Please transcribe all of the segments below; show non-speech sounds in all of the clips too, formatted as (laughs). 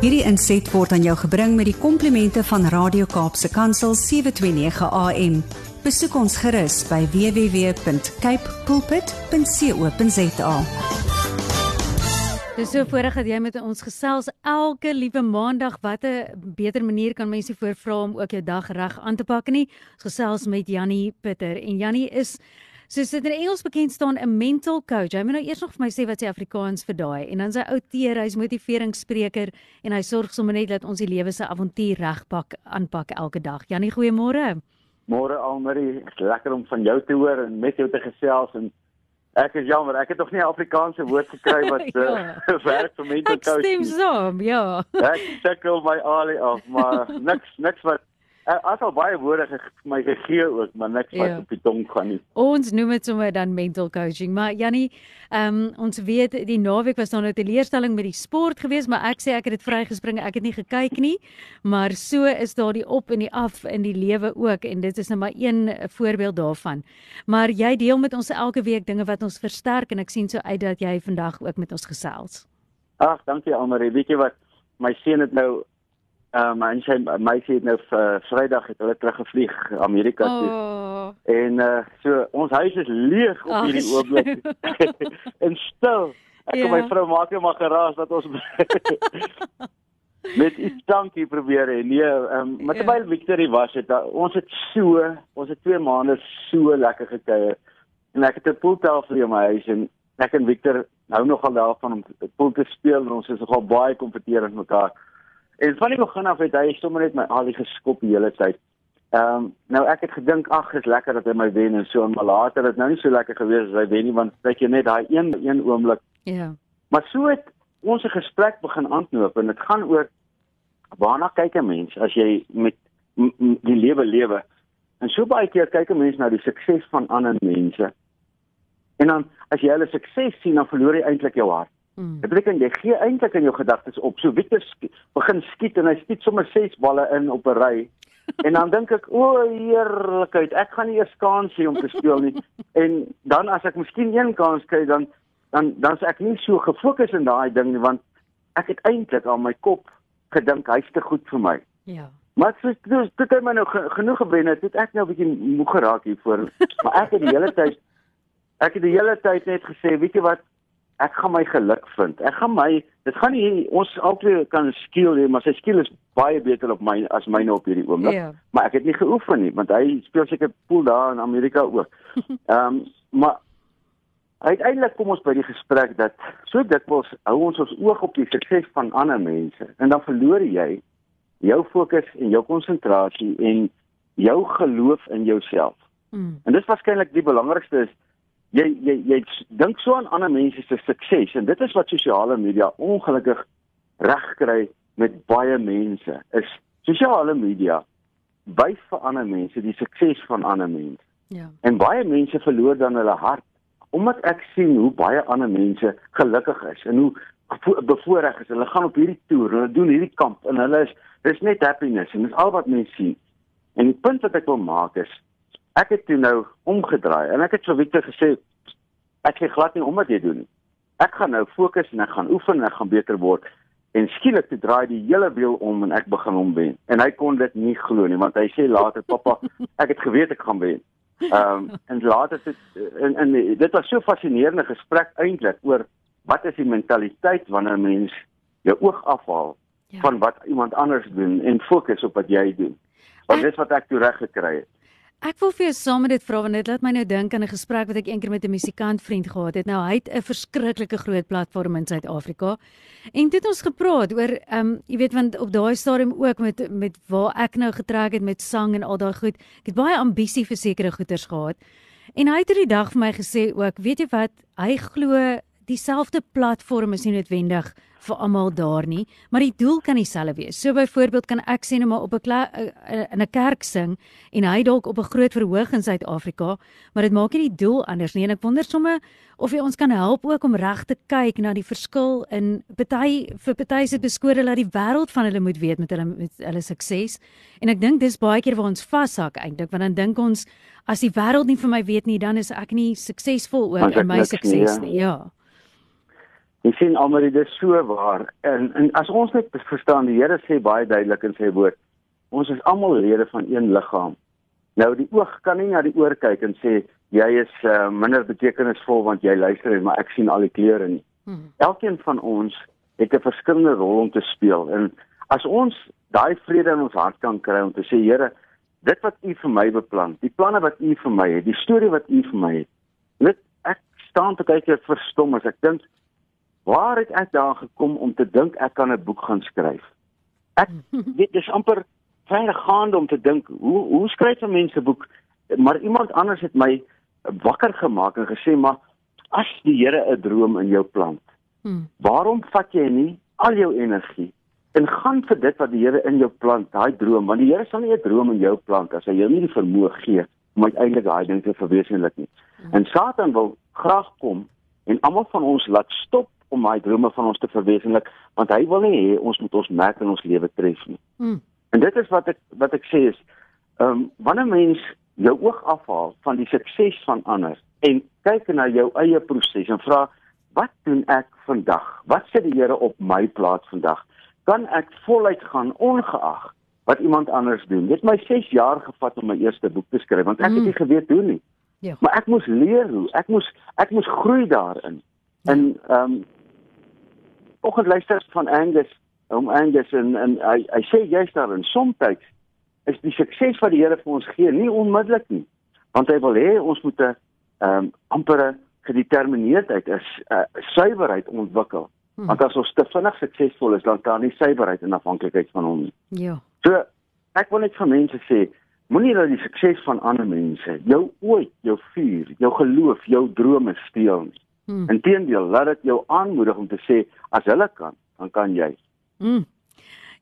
Hierdie inset word aan jou gebring met die komplimente van Radio Kaapse Kansel 729 AM. Besoek ons gerus by www.cape pulpit.co.za. Dis so voorreg dat jy met ons gesels elke liewe maandag. Wat 'n beter manier kan mense voorvra om ook jou dag reg aan te pak nie? Ons gesels met Jannie Pitter en Jannie is soos dit in Engels bekend staan 'n mental coach. Hy moet nou eers nog vir my sê wat sy Afrikaans vir daai en dan sy outeer, hy's motiveringsspreker en hy sorg sommer net dat ons die lewe se avontuur regpak aanpak elke dag. Jannie, goeiemôre. Môre Almarie, lekker om van jou te hoor en met jou te gesels en Ek is jammer, ek het nog nie 'n Afrikaanse woord gekry wat (laughs) ja. uh, (laughs) werk vir mental coach. Ek stem saam, ja. ek sukkel my alie af, maar (laughs) niks niks wat as al baie woorde vir my gegee ook, maar niks wat ja. op die tong gaan nie. Ons noem dit sommer dan mental coaching, maar Jannie, ehm um, ons weet die naweek was daar nou 'n teleurstelling met die sport geweest, maar ek sê ek het dit vrygespring, ek het nie gekyk nie, maar so is daar die op en die af in die lewe ook en dit is nou maar een voorbeeld daarvan. Maar jy deel met ons elke week dinge wat ons versterk en ek sien so uit dat jy vandag ook met ons gesels. Ag, dankie Almarie. Weet jy wat? My seun het nou Ehm um, en sy meisie het nou vir Vrydag het hulle teruggevlieg Amerika toe. Oh. En uh so ons huis is leeg op oh, hierdie oomblik. (laughs) en stil. Ek yeah. en my ja. vrou maak net maar geraas dat ons met iets dankie probeer en nee, ehm um, maar ja. terwyl yeah. Victory was het ons het so ons het 2 maande so lekker gekuier. En ek het 'n pooltafel in my huis en ek en Victor hou nogal daarvan om pool te speel en ons is nogal baie kompeterend mekaar. En van die begin af het hy sommer net my al die geskop die hele tyd. Ehm um, nou ek het gedink ag is lekker dat hy my wen en so maar later het nou nie so lekker gewees as hy wen nie want kyk jy net daai een een oomblik. Ja. Maar so het ons 'n gesprek begin aanknoop en dit gaan oor waarna kyk 'n mens as jy met die lewe lewe. En so baie keer kyk 'n mens na die sukses van ander mense. En dan as jy hulle sukses sien dan verloor jy eintlik jou hart. Mm. Dit beteken jy gee eintlik in jou gedagtes op. So Victor sk begin skiet en hy skiet sommer 6 balle in op 'n ry. (laughs) En dan dink ek, o, heerlikheid, ek gaan nie eers kans hê om te speel nie. (laughs) en dan as ek miskien een kans kry, dan dan dan's ek nie so gefokus in daai ding nie want ek het eintlik aan my kop gedink hy's te goed vir my. Ja. Maar dit dit dit het my nou genoeg gewen het. Dit ek nou 'n bietjie moeg geraak hiervoor. (laughs) maar ek het die hele tyd ek het die hele tyd net gesê, weet jy wat, ek gaan my geluk vind. Ek gaan my dit gaan nie ons albei kan skiel nie, maar sy skiel is baie beter op my as myne op hierdie oomblik. Yeah. Ja. Maar ek het nie geoefen nie, want hy speel seker pool daar in Amerika ook. (laughs) Ehm um, maar uiteindelik kom ons by die gesprek dat so dikwels hou ons ons oog op die sukses van ander mense en dan verloor jy jou fokus en jou konsentrasie en jou geloof in jouself. Mm. En dis waarskynlik die belangrikste is jy jy jy dink so aan ander mense se sukses en dit is wat sosiale media ongelukkig regkry met baie mense is sosiale media wys vir ander mense die sukses van ander mense. Ja. En baie mense verloor dan hulle hart omdat ek sien hoe baie ander mense gelukkig is en hoe bevoorreg is. Hulle gaan op hierdie toer, hulle doen hierdie kamp en hulle is dis net happiness en dis al wat mense sien. En die punt wat ek wil maak is ek het toe nou omgedraai en ek het vir Victor gesê ek gee glad nie om wat jy doen nie. Ek gaan nou fokus en ek gaan oefen en ek gaan beter word. En skielik te draai die hele wiel om en ek begin hom wen. En hy kon dit nie glo nie want hy sê later pappa, ek het geweet ek gaan wen. Ehm um, en later het in in dit was so fascinerende gesprek eintlik oor wat is die mentaliteit wanneer 'n mens jou oog afhaal ja. van wat iemand anders doen en fokus op wat jy doen. Want dis wat ek toe reg gekry het. Ek wil vir jou saam met dit vra want dit laat my nou dink aan 'n gesprek wat ek eendag met 'n musikant vriend gehad het. Nou hy het 'n verskriklike groot platform in Suid-Afrika. En dit het ons gepraat oor ehm um, jy weet want op daai stadium ook met met waar ek nou getrek het met sang en al daai goed. Ek het baie ambisie vir sekere goeders gehad. En hy het die dag vir my gesê ook, weet jy wat, hy glo dieselfde platform is nie noodwendig vir almal daar nie, maar die doel kan dieselfde wees. So byvoorbeeld kan ek sê net maar op 'n eh, eh, in 'n kerk sing en hy dalk op 'n groot verhoog in Suid-Afrika, maar dit maak nie die doel anders nie en ek wonder sommer of jy ons kan help ook om reg te kyk na die verskil in party vir party se beskode dat die wêreld van hulle moet weet met hulle met hulle sukses. En ek dink dis baie keer waar ons vashak eintlik, want dan dink ons as die wêreld nie vir my weet nie, dan is ek nie suksesvol ook in my sukses nie. Ja. Jy sien almal dit is so waar. En en as ons net verstaan die Here sê baie duidelik in sy woord, ons is almal lede van een liggaam. Nou die oog kan nie na die oor kyk en sê jy is uh, minder betekenisvol want jy luister en maar ek sien al die kleure nie. Hmm. Elkeen van ons het 'n verskillende rol om te speel en as ons daai vrede in ons hart kan kry om te sê Here, dit wat U vir my beplan, die planne wat U vir my het, die storie wat U vir my het. Net ek staan te kyk en verstom as ek dink waar het ek daar gekom om te dink ek kan 'n boek gaan skryf? Ek (laughs) weet dis amper veilig gaande om te dink hoe hoe skryf 'n mens 'n boek? Maar iemand anders het my wakker gemaak en gesê maar as die Here 'n droom in jou plant, hmm. waarom vat jy nie al jou energie en gaan vir dit wat die Here in jou plant, daai droom, want die Here sal nie 'n droom in jou plant as hy jou nie die vermoë gee om uiteindelik daai ding te verwesenlik nie. Hmm. En Satan wil graag kom en almal van ons laat stop om daai drome van ons te verwesenlik, want hy wil nie hê ons moet ons merk in ons lewe tref nie. Hmm. En dit is wat ek wat ek sê is, ehm um, wanneer mens jou oog afhaal van die sukses van ander en kyk na jou eie proses en vra wat doen ek vandag? Wat sit die Here op my plaas vandag? Kan ek voluit gaan ongeag wat iemand anders doen? Dit het my 6 jaar gevat om my eerste boek te skryf want ek mm. het nie geweet hoe nie. Ja. Maar ek moes leer hoe. Ek moes ek moes groei daarin. Ja. En ehm um, oggend luister van Angus om Angus en en hy hy sê jy's daar in soms is die sukses wat die Here vir ons gee nie onmiddellik nie want hy wil hê ons moet 'n ehm um, ampere gedetermineerdheid is 'n uh, suiwerheid ontwikkel. Hmm. want as ons te vinnig suksesvol is dan kan nie suiwerheid en afhanklikheid van hom nie. Ja. So ek wil net vir mense sê moenie dat die sukses van ander mense jou ooit jou vuur jou geloof jou drome steel nie hmm. inteendeel laat dit jou aanmoedig om te sê as hulle kan dan kan jy Mm.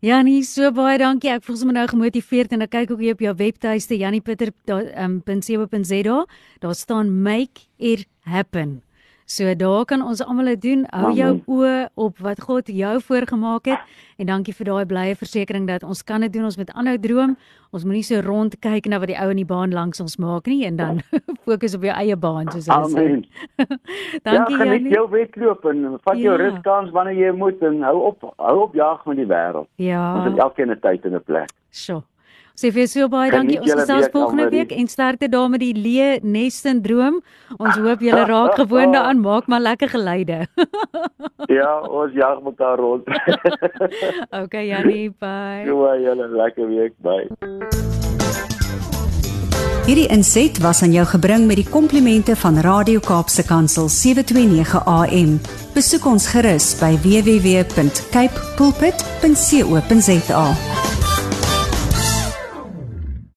Janie, so baie dankie. Ek voel sommer nou gemotiveerd en ek kyk ook hier op jou webtuiste janiepieter.co.za. Um, daar staan make it happen. So daar kan ons almal dit doen. Hou jou oë op wat God jou voorgemaak het en dankie vir daai blye versekering dat ons kan dit doen. Ons moet aanhou droom. Ons moenie so rond kyk na wat die ou in die baan langs ons maak nie en dan (laughs) fokus op jou eie baan soos hulle sê. (laughs) dankie ja. Ja, jou wedloop en vat jou ja. ruskans wanneer jy moet en hou op hou op jaag met die wêreld. Ja. Ons het elkeen 'n tyd en 'n plek. Sjoe. Sê vir so baie dankie. Ons gesels volgende week en sterkte daar met die Lee Nes sindroom. Ons hoop julle (laughs) raak gewoond daaraan. Maak maar lekker geluide. (laughs) ja, ons jag mekaar rond. (laughs) okay, Janie, bye. Ja, julle lekker week. Bye. Hierdie inset was aan jou gebring met die komplimente van Radio Kaapse Kansel 729 AM. Besoek ons gerus by www.cape pulpit.co.za.